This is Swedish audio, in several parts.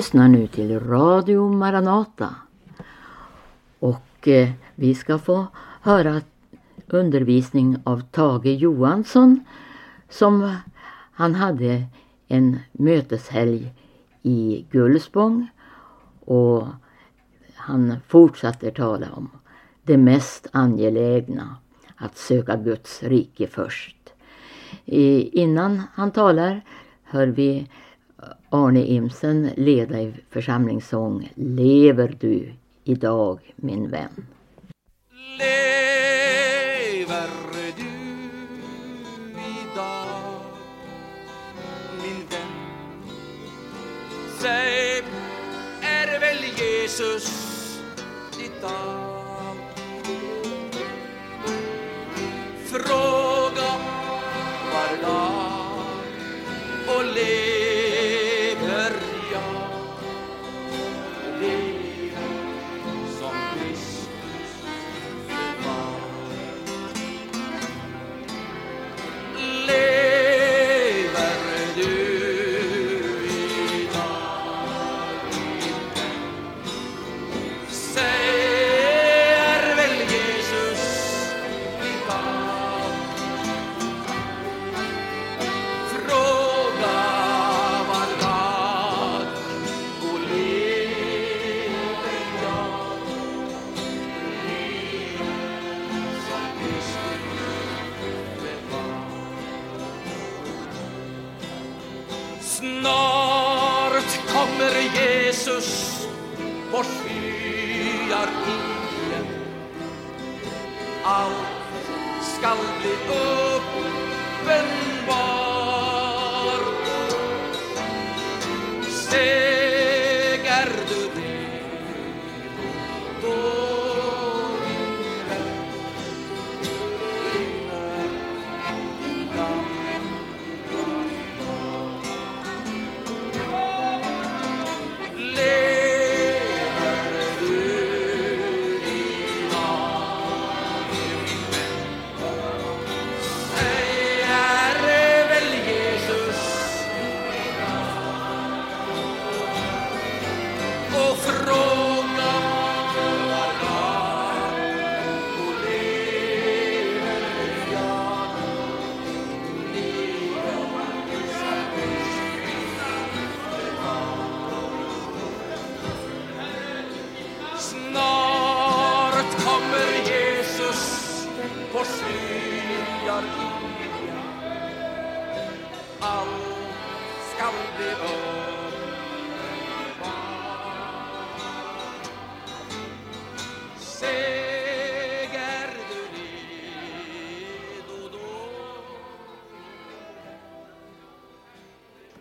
lyssnar nu till Radio Maranata. Och eh, vi ska få höra undervisning av Tage Johansson som han hade en möteshelg i Gullspång och han fortsatte tala om det mest angelägna, att söka Guds rike först. Innan han talar hör vi Arne Imsen leda i församlingssång Lever du idag min vän? Lever du idag min vän? Säg, är väl Jesus ditt allt?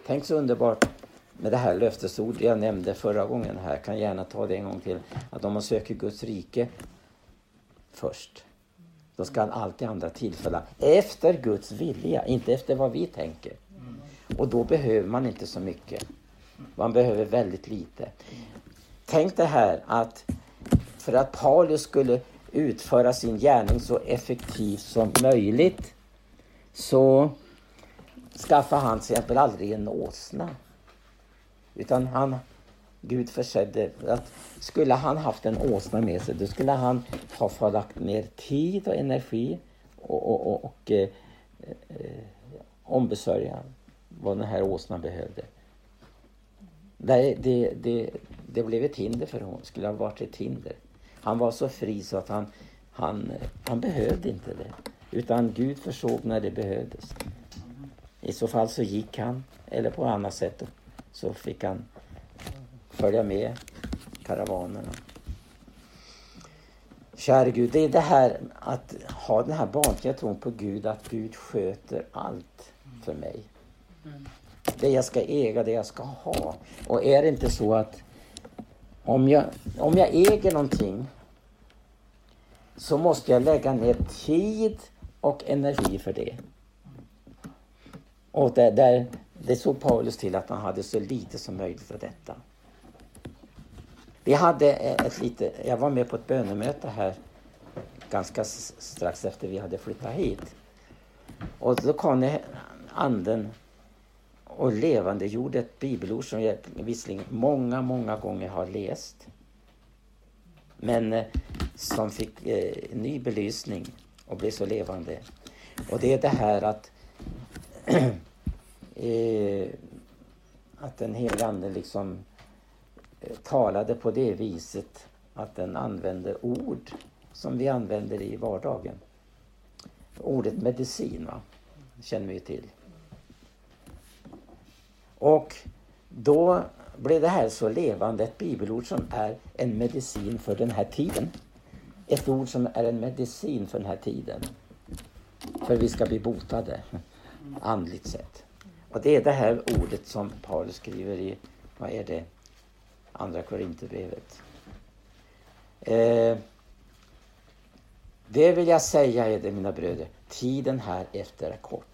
Tänk så underbart med det här löftesordet jag nämnde förra gången här. Jag kan gärna ta det en gång till. Att om man söker Guds rike först. Då ska han alltid andra tillfalla Efter Guds vilja, inte efter vad vi tänker. Och då behöver man inte så mycket. Man behöver väldigt lite. Tänk det här att för att Paulus skulle utföra sin gärning så effektivt som möjligt så skaffade han till exempel aldrig en åsna. Utan han, Gud försedde att skulle han haft en åsna med sig då skulle han ha fått lagt ner tid och energi och, och, och, och eh, eh, ombesörja vad den här åsnan behövde. Det, det, det, det blev ett hinder för honom, skulle ha varit ett hinder. Han var så fri så att han, han, han behövde inte det. Utan Gud försåg när det behövdes. I så fall så gick han, eller på annat sätt så fick han följa med karavanerna. Kära Gud, det är det här att ha den här barnsliga tron på Gud, att Gud sköter allt för mig. Det jag ska äga, det jag ska ha. Och är det inte så att om jag, om jag äger någonting så måste jag lägga ner tid och energi för det. Och där, där, det såg Paulus till att han hade så lite som möjligt av detta. Vi hade eh, ett lite, jag var med på ett bönemöte här ganska strax efter vi hade flyttat hit. Och då kom eh, anden och levande gjorde ett bibelord som jag visserligen många, många gånger har läst. Men eh, som fick eh, ny belysning och blev så levande. Och det är det här att eh, att den helige Ande liksom eh, talade på det viset att den använde ord som vi använder i vardagen. Ordet medicin va? känner vi till. Och då blev det här så levande, ett bibelord som är en medicin för den här tiden. Ett ord som är en medicin för den här tiden. För vi ska bli botade, andligt sett. Och det är det här ordet som Paulus skriver i, vad är det, Andra Korinthierbrevet. Eh, det vill jag säga är det mina bröder, tiden här efter är kort.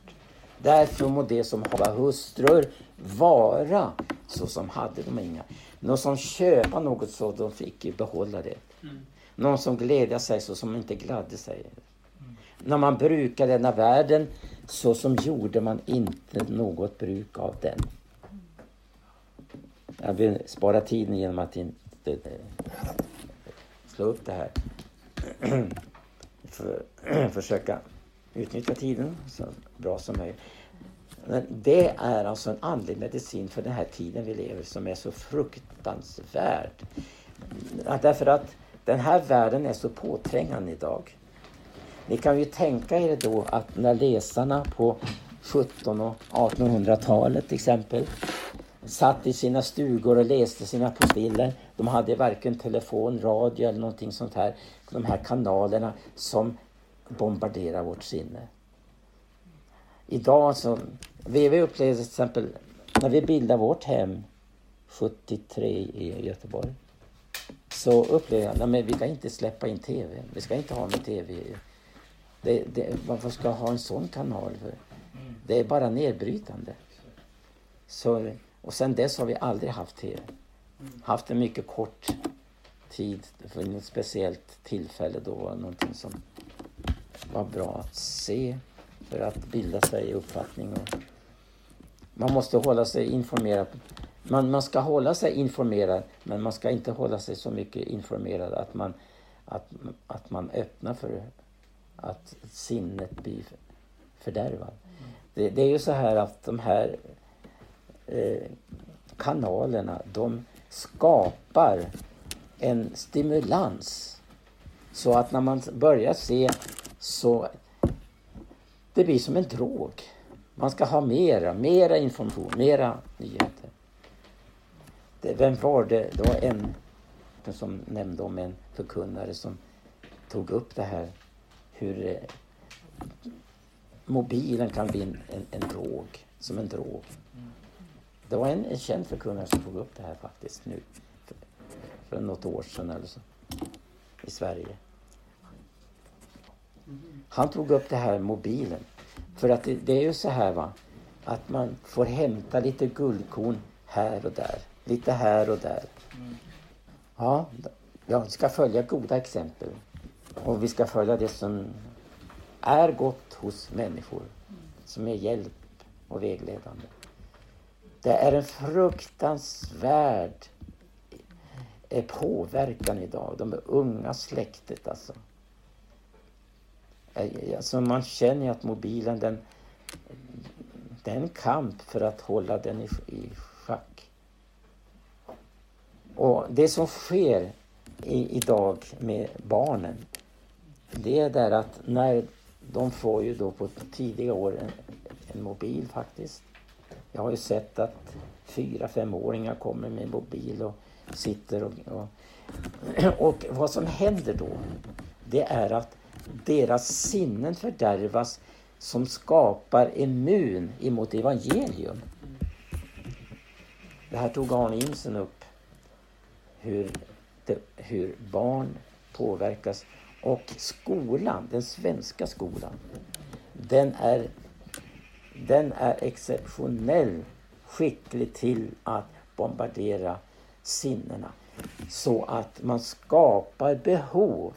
Därför må det som hava hustrur vara så som hade de inga. Någon som köpa något så de fick behålla det. Mm. Någon som glädja sig så som inte gladde sig. Mm. När man brukar denna världen så som gjorde man inte något bruk av den. Jag vill spara tiden genom att inte eh, slå upp det här. För, försöka utnyttja tiden så bra som möjligt. Men det är alltså en andlig medicin för den här tiden vi lever som är så fruktansvärd. Därför att den här världen är så påträngande idag. Ni kan ju tänka er då att när läsarna på 1700 och 1800-talet till exempel satt i sina stugor och läste sina postiller. De hade varken telefon, radio eller någonting sånt här. De här kanalerna som bombarderar vårt sinne. Idag så, vi upplevde till exempel när vi bildade vårt hem 73 i Göteborg. Så upplevde jag, att vi kan inte släppa in TV. Vi ska inte ha någon TV det, det, varför ska jag ha en sån kanal? För? Det är bara nedbrytande. Så, och sen dess har vi aldrig haft TV. Haft en mycket kort tid för något speciellt tillfälle då var någonting som var bra att se för att bilda sig uppfattning. Och man måste hålla sig informerad. Man, man ska hålla sig informerad men man ska inte hålla sig så mycket informerad att man, att, att man öppnar för att sinnet blir fördärvat. Det, det, är ju så här att de här eh, kanalerna de skapar en stimulans så att när man börjar se så det blir som en drog. Man ska ha mera, mera information, mera nyheter. Det, vem var det? Det var en som nämnde om en förkunnare som tog upp det här hur eh, mobilen kan bli en, en, en drog, som en drog. Det var en, en känd förkunnare som tog upp det här faktiskt nu för, för något år sedan eller så i Sverige. Han tog upp det här mobilen. För att det, det, är ju så här va, att man får hämta lite guldkorn här och där. Lite här och där. Ja, jag ska följa goda exempel. Och vi ska följa det som är gott hos människor. Som är hjälp och vägledande. Det är en fruktansvärd eh, påverkan idag. De unga släktet alltså. Eh, alltså man känner att mobilen den, det är en kamp för att hålla den i, i schack. Och det som sker i, idag med barnen det är där att när de får ju då på tidiga år en, en mobil faktiskt. Jag har ju sett att fyra, femåringar kommer med mobil och sitter och, och, och vad som händer då det är att deras sinnen fördärvas som skapar immun emot evangelium. Det här tog Arne Imsen upp. Hur, det, hur barn påverkas och skolan, den svenska skolan, den är, den är exceptionell skicklig till att bombardera sinnena. Så att man skapar behov.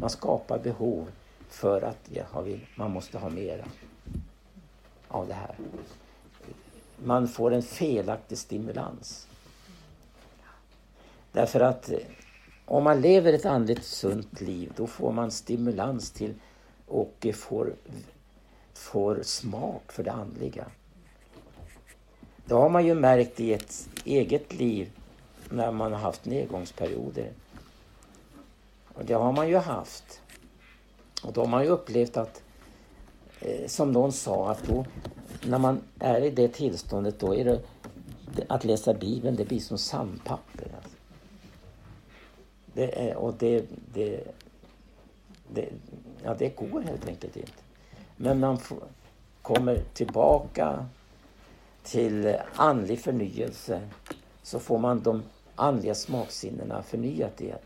Man skapar behov för att ja, man måste ha mera av det här. man får en felaktig stimulans. Därför att om man lever ett andligt sunt liv då får man stimulans till och får, får smak för det andliga. Det har man ju märkt i ett eget liv när man har haft nedgångsperioder. Och det har man ju haft. Och då har man ju upplevt att, eh, som någon sa, att då när man är i det tillståndet då är det att läsa Bibeln, det blir som sandpapper. Alltså. Det är, och det, det, det, ja, det går helt enkelt inte. Men man får, kommer tillbaka till andlig förnyelse så får man de andliga smaksinnena förnyat igen.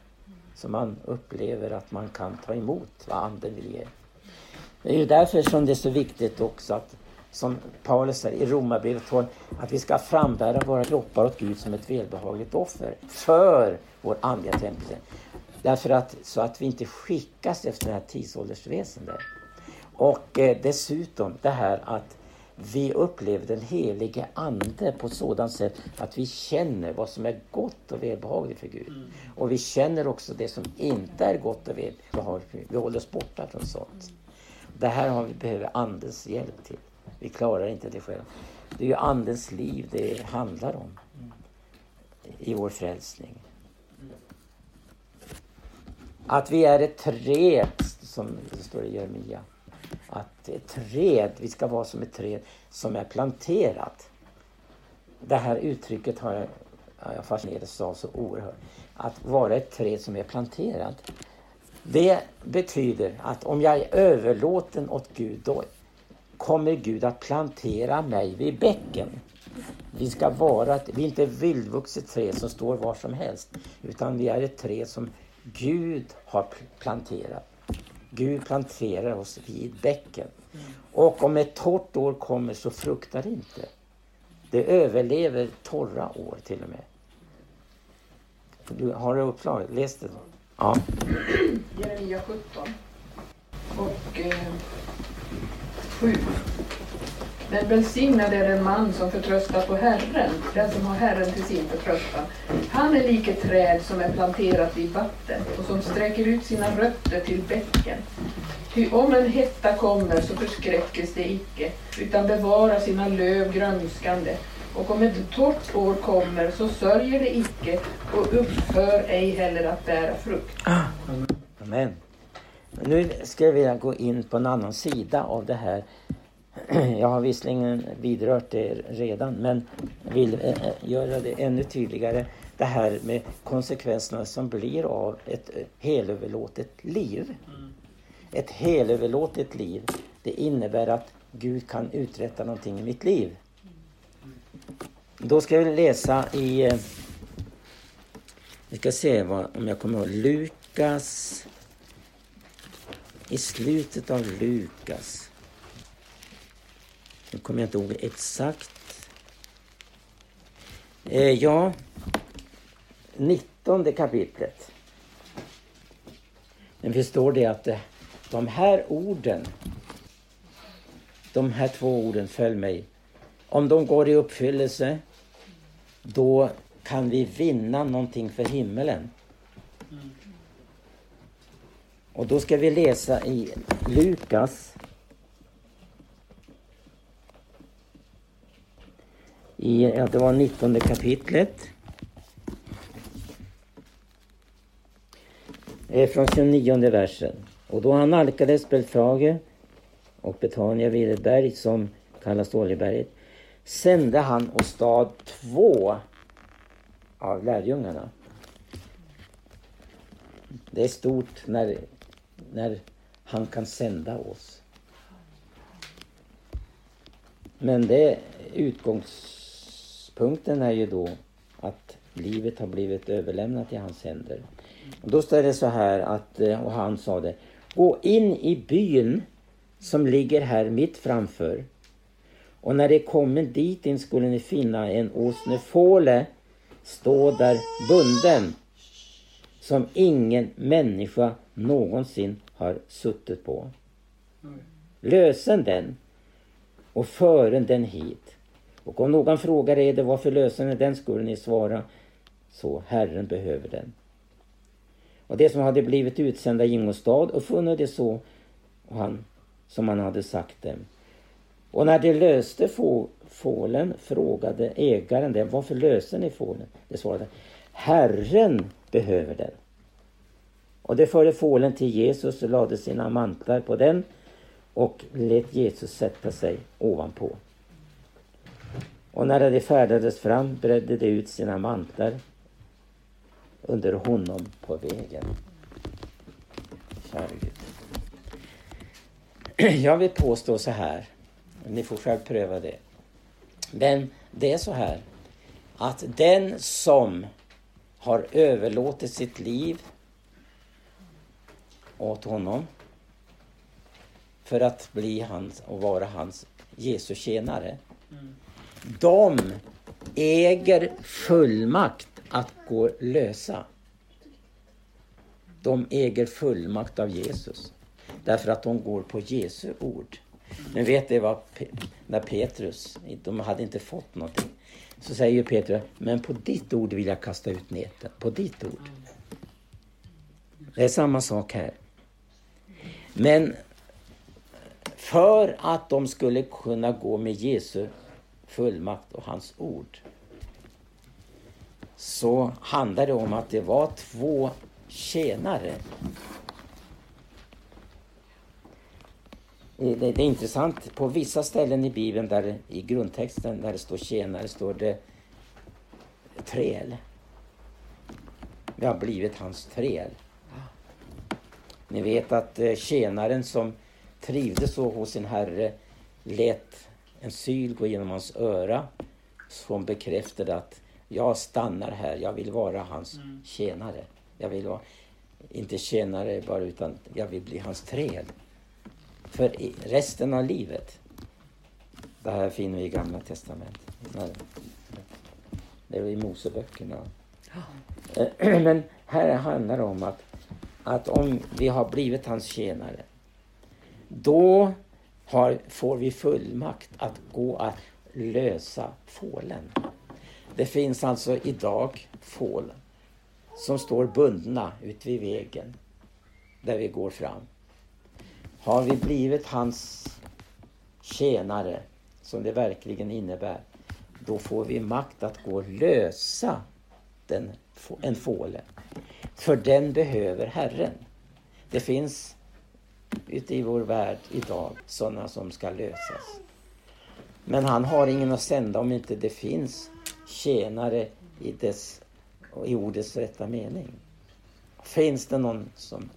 Så man upplever att man kan ta emot vad anden vill ge. Det är ju därför som det är så viktigt också att som Paulus säger i Romarbrevet 12, att vi ska frambära våra kroppar åt Gud som ett välbehagligt offer för vår andliga tempel. Därför att, så att vi inte skickas efter det här tidsåldersväsendet. Och eh, dessutom det här att vi upplever den helige Ande på ett sådant sätt att vi känner vad som är gott och välbehagligt för Gud. Mm. Och vi känner också det som inte är gott och välbehagligt för Gud. Vi håller oss borta från sånt. Det här har vi behöver Andens hjälp till. Vi klarar inte det själva. Det är ju Andens liv det handlar om i vår frälsning. Att vi är ett träd, som det står i Jeremia. Att ett träd, vi ska vara som ett träd som är planterat. Det här uttrycket har jag, jag fascinerats av så oerhört. Att vara ett träd som är planterat. Det betyder att om jag är överlåten åt Gud, då kommer Gud att plantera mig vid bäcken. Vi ska vara, vi är inte ett vildvuxet träd som står var som helst. Utan vi är ett träd som Gud har planterat. Gud planterar oss vid bäcken. Och om ett torrt år kommer så fruktar det inte. Det överlever torra år till och med. Du har du uppslaget? Läs det. Ja. Jeremia 17 och eh, 7. Men välsignad är den man som förtröstar på Herren, den som har Herren till sin förtröstan. Han är lik ett träd som är planterat vid vatten och som sträcker ut sina rötter till bäcken. Ty om en hetta kommer så förskräckes det icke, utan bevarar sina löv grönskande. Och om ett torrt år kommer så sörjer det icke och upphör ej heller att bära frukt. Amen. Nu ska vi gå in på en annan sida av det här. Jag har visserligen vidrört det redan men vill eh, eh, göra det ännu tydligare. Det här med konsekvenserna som blir av ett eh, helöverlåtet liv. Ett helöverlåtet liv, det innebär att Gud kan uträtta någonting i mitt liv. Då ska vi läsa i... Vi ska se vad, om jag kommer ihåg. Lukas i slutet av Lukas. Nu kommer jag inte ihåg exakt. Eh, ja, 19 kapitlet. Men vi står det att eh, de här orden, de här två orden, följ mig. Om de går i uppfyllelse, då kan vi vinna någonting för himmelen. Mm. Och då ska vi läsa i Lukas. I, ja, det var 19 kapitlet. Från 29 versen. Och då han nalkades Belfrage och Betania vid ett berg som kallas Oljeberget sände han och stad två av lärjungarna. Det är stort när när han kan sända oss. Men det utgångspunkten är ju då att livet har blivit överlämnat i hans händer. Och då står det så här att, eh, och han sa det, gå in i byn som ligger här mitt framför. Och när det kommer dit in skulle ni finna en åsnefåle stå där bunden som ingen människa någonsin har suttit på. Lösen den och fören den hit. Och om någon frågar er det varför löser ni den skulle ni svara så, Herren behöver den. Och det som hade blivit utsända i Ingostad och funnit det så och han, som han hade sagt dem. Och när de löste få, fålen frågade ägaren det, varför löser ni fålen? Det svarade, Herren behöver den. Och de förde fålen till Jesus och lade sina mantlar på den och lät Jesus sätta sig ovanpå. Och när de färdades fram bredde de ut sina mantlar under honom på vägen. Kära Gud. Jag vill påstå så här, ni får själv pröva det. Men det är så här att den som har överlåtit sitt liv åt honom för att bli hans och vara hans Jesu tjänare. De äger fullmakt att gå lösa. De äger fullmakt av Jesus. Därför att de går på Jesu ord. Men vet ni vad, när Petrus, de hade inte fått någonting. Så säger Petrus, men på ditt ord vill jag kasta ut näten. På ditt ord. Det är samma sak här. Men för att de skulle kunna gå med Jesu fullmakt och hans ord så handlar det om att det var två tjänare. Det, är intressant, på vissa ställen i Bibeln, där, i grundtexten, där det står tjänare, står det träl. Vi har blivit hans träl. Ni vet att eh, tjänaren som trivdes så hos sin herre lät en syl gå genom hans öra som bekräftade att jag stannar här, jag vill vara hans mm. tjänare. Jag vill vara, inte tjänare bara, utan jag vill bli hans träd. För resten av livet. Det här finner vi i Gamla Testamentet. Det är i Moseböckerna. Men här handlar det om att, att om vi har blivit hans tjänare, då har, får vi fullmakt att gå att lösa fålen. Det finns alltså idag fål som står bundna ute vid vägen där vi går fram. Har vi blivit hans tjänare, som det verkligen innebär, då får vi makt att gå och lösa den, en fåle. För den behöver Herren. Det finns ute i vår värld idag sådana som ska lösas. Men han har ingen att sända om inte det finns tjänare i, dess, i ordets rätta mening. Finns det någon som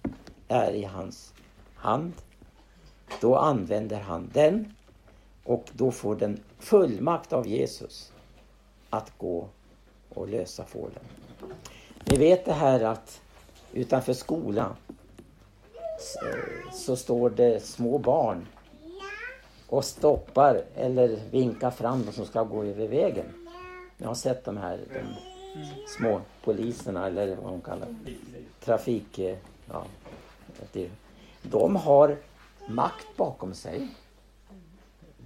är i hans hand, då använder han den och då får den fullmakt av Jesus att gå och lösa fålen. Ni vet det här att utanför skolan så står det små barn och stoppar eller vinkar fram de som ska gå över vägen. Jag har sett de här de små poliserna eller vad de kallar trafik... Eh, ja, de har makt bakom sig.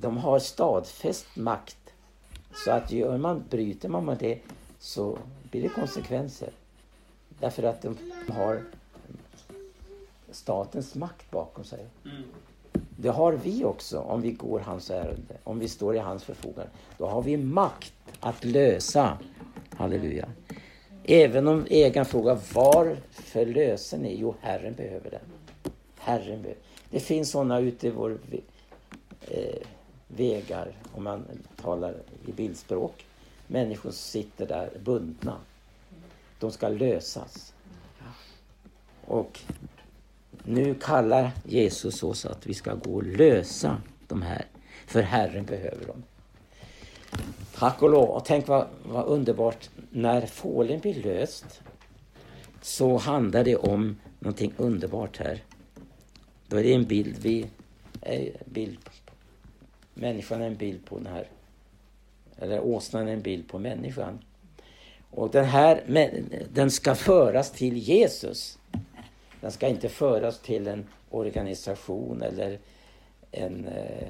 De har stadfäst makt. Så att gör man, bryter man med det så blir det konsekvenser. Därför att de har statens makt bakom sig. Mm. Det har vi också om vi går hans ärende, om vi står i hans förfogande. Då har vi makt att lösa. Halleluja. Även om egen fråga, varför löser ni? Jo, Herren behöver den. Herren behöver. Det finns sådana ute i vår eh, vägar, om man talar i bildspråk. Människor sitter där bundna. De ska lösas. Och nu kallar Jesus oss att vi ska gå och lösa de här, för Herren behöver dem. Tack och lov. Och tänk vad, vad underbart, när fålen blir löst så handlar det om någonting underbart här. Då är det en bild, vi, är bild människan är en bild på den här, eller åsnan är en bild på människan. Och den här, den ska föras till Jesus. Den ska inte föras till en organisation eller en, eh,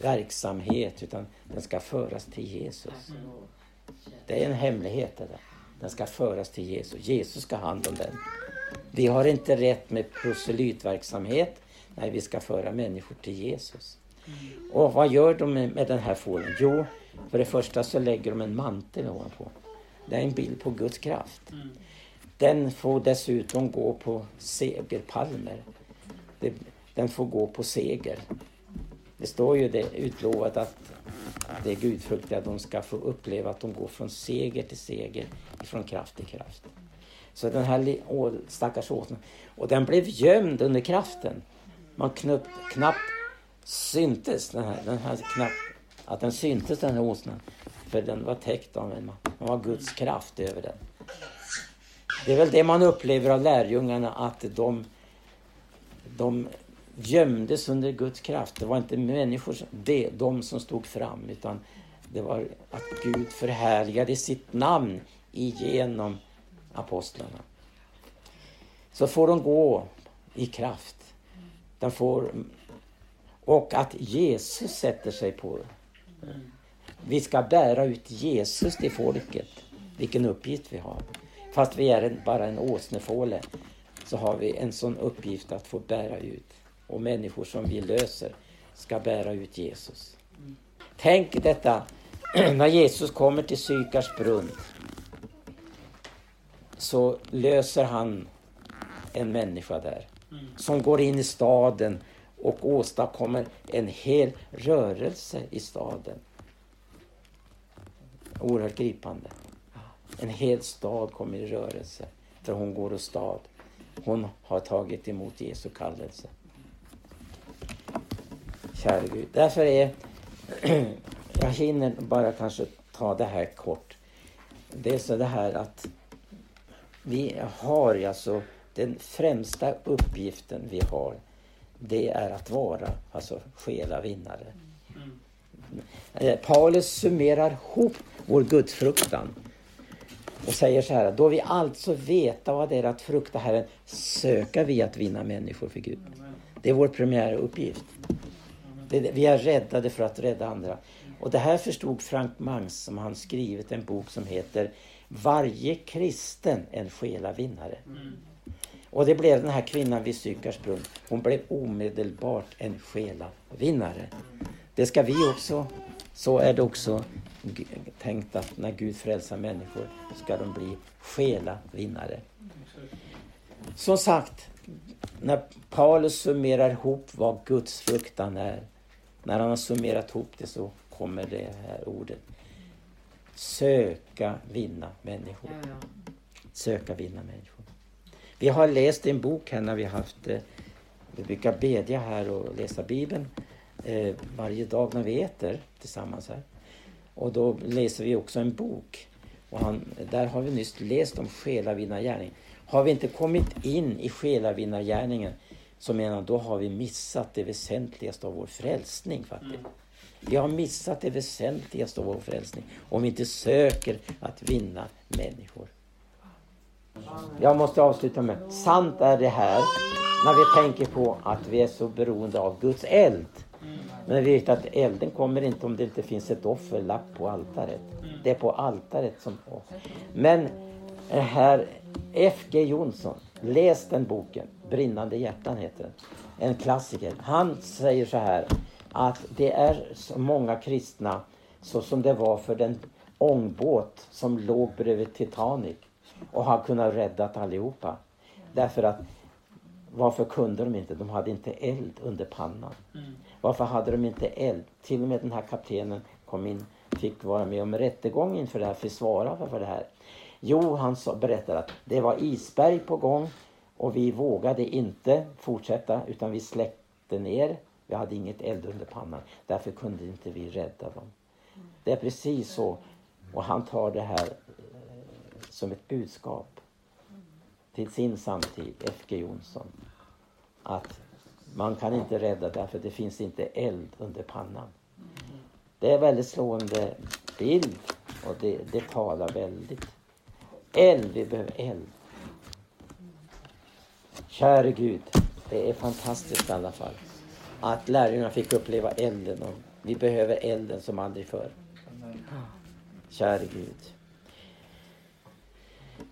verksamhet utan den ska föras till Jesus. Det är en hemlighet det där. Den ska föras till Jesus. Jesus ska ha hand om den. Vi har inte rätt med proselytverksamhet. Nej, vi ska föra människor till Jesus. Och vad gör de med, med den här fålen? Jo, för det första så lägger de en mantel ovanpå. Det är en bild på Guds kraft. Den får dessutom gå på segerpalmer. Det, den får gå på seger. Det står ju det utlovat att det är gudfruktiga, de ska få uppleva att de går från seger till seger, från kraft till kraft. Så den här å, stackars åsnan, och den blev gömd under kraften. Man knupp, knappt syntes den här, den här knappt, att den syntes den här åsnan. För den var täckt av en man. Det var Guds kraft över den. Det är väl det man upplever av lärjungarna att de, de gömdes under Guds kraft. Det var inte människor, det, de som stod fram utan det var att Gud förhärligade sitt namn igenom apostlarna. Så får de gå i kraft. De får, och att Jesus sätter sig på vi ska bära ut Jesus till folket. Vilken uppgift vi har. Fast vi är bara en åsnefåle så har vi en sån uppgift att få bära ut. Och människor som vi löser ska bära ut Jesus. Tänk detta när Jesus kommer till Sykars brunn så löser han en människa där som går in i staden och åstadkommer en hel rörelse i staden. Oerhört gripande. En hel stad kommer i rörelse för hon går och stad. Hon har tagit emot Jesu kallelse. Käre Gud. Därför är, jag hinner bara kanske ta det här kort. Det är så det här att vi har alltså den främsta uppgiften vi har det är att vara alltså själavinnare. Mm. Eh, Paulus summerar ihop vår gudsfruktan och säger så här, då vi alltså veta vad det är att frukta Herren, söka vi att vinna människor för Gud. Det är vår primära uppgift. Det, vi är räddade för att rädda andra. Och det här förstod Frank Mangs som han skrivit en bok som heter Varje kristen en själavinnare. Och det blev den här kvinnan vid Sykars brunn. Hon blev omedelbart en själavinnare. Det ska vi också. Så är det också tänkt att när Gud frälsar människor ska de bli själavinnare. Som sagt, när Paulus summerar ihop vad Guds fruktan är. När han har summerat ihop det så kommer det här ordet. Söka vinna människor. Söka vinna människor. Vi har läst en bok här när vi haft, eh, vi brukar bedja här och läsa Bibeln eh, varje dag när vi äter tillsammans här. Och då läser vi också en bok. Och han, där har vi nyss läst om själavinnargärning. Har vi inte kommit in i själavinnargärningen så menar då har vi missat det väsentligaste av vår frälsning faktiskt. Vi har missat det väsentligaste av vår frälsning om vi inte söker att vinna människor. Jag måste avsluta med, sant är det här när vi tänker på att vi är så beroende av Guds eld. Men vi vet att elden kommer inte om det inte finns ett offer lagt på altaret. Det är på altaret som... Men det här F.G. Jonsson, läs den boken. Brinnande hjärtan heter den. En klassiker. Han säger så här att det är så många kristna så som det var för den ångbåt som låg bredvid Titanic och har kunnat räddat allihopa. Därför att varför kunde de inte? De hade inte eld under pannan. Varför hade de inte eld? Till och med den här kaptenen kom in, fick vara med om rättegång inför det här, försvara för det här. Jo, han sa, berättade att det var isberg på gång och vi vågade inte fortsätta utan vi släckte ner. Vi hade inget eld under pannan. Därför kunde inte vi rädda dem. Det är precis så. Och han tar det här eh, som ett budskap till sin samtid, F.G. Jonsson. Att man kan inte rädda därför det finns inte eld under pannan. Det är en väldigt slående bild och det, det talar väldigt. Eld, vi behöver eld. Käre Gud, det är fantastiskt i alla fall. Att lärjungarna fick uppleva elden och Vi behöver elden som aldrig förr. Käre Gud.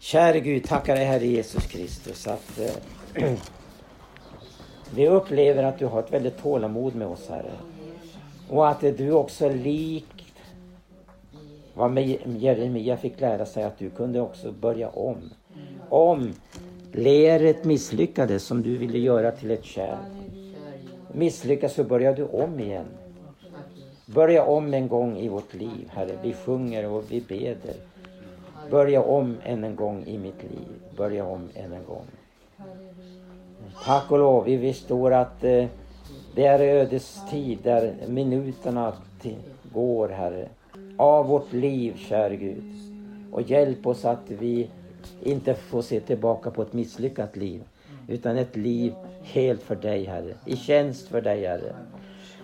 Käre Gud, tackar dig Herre Jesus Kristus att eh, vi upplever att du har ett väldigt tålamod med oss Herre. Och att du också likt vad Jeremia fick lära sig att du kunde också börja om. Om leret misslyckades som du ville göra till ett kärl. Misslyckas så börjar du om igen. Börja om en gång i vårt liv, Herre. Vi sjunger och vi beder. Börja om än en gång i mitt liv. Börja om än en gång. Tack och lov, vi förstår att eh, det är ödestid där minuterna går, Herre. Av vårt liv, käre Gud. Och hjälp oss att vi inte får se tillbaka på ett misslyckat liv. Utan ett liv helt för dig, Herre. I tjänst för dig, Herre.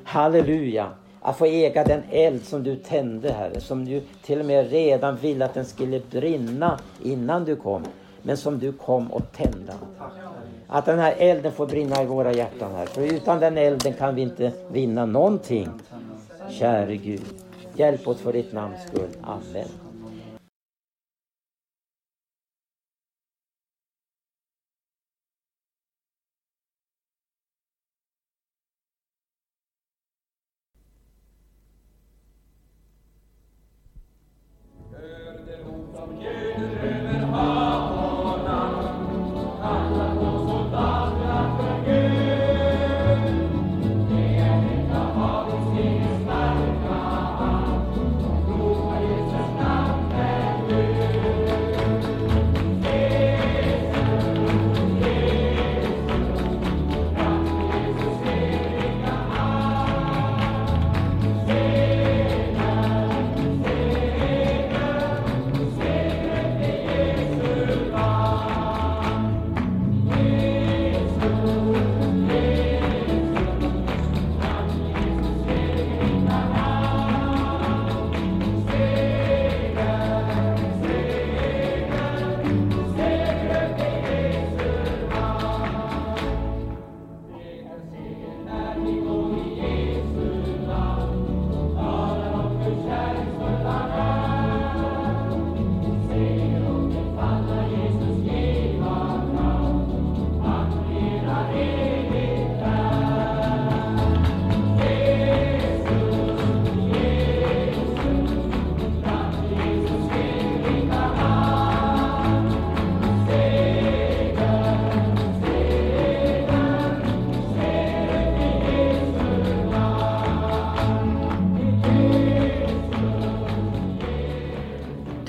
Halleluja. Att få äga den eld som du tände, Herre. Som du till och med redan ville att den skulle brinna innan du kom. Men som du kom och tände. Att den här elden får brinna i våra hjärtan, här. För utan den elden kan vi inte vinna någonting. Käre Gud. Hjälp oss för ditt namns skull. Amen.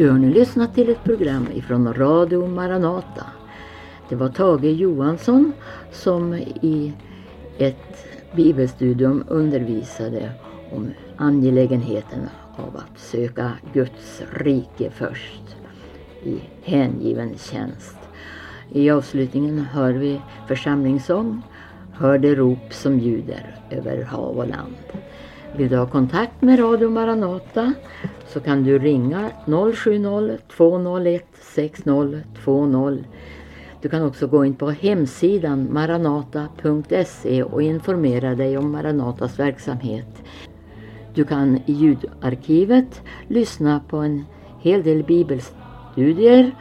Du har nu lyssnat till ett program ifrån Radio Maranata. Det var Tage Johansson som i ett bibelstudium undervisade om angelägenheten av att söka Guds rike först i hängiven tjänst. I avslutningen hör vi församlingssång Hör det rop som ljuder över hav och land. Vill du ha kontakt med Radio Maranata så kan du ringa 070-201 6020. Du kan också gå in på hemsidan maranata.se och informera dig om Maranatas verksamhet. Du kan i ljudarkivet lyssna på en hel del bibelstudier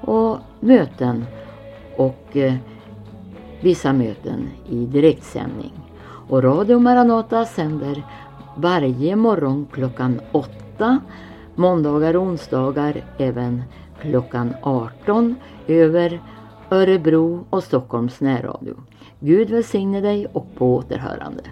och möten och eh, vissa möten i direktsändning. Och Radio Maranata sänder varje morgon klockan 8, måndagar och onsdagar även klockan 18 över Örebro och Stockholms närradio. Gud välsigne dig och på återhörande.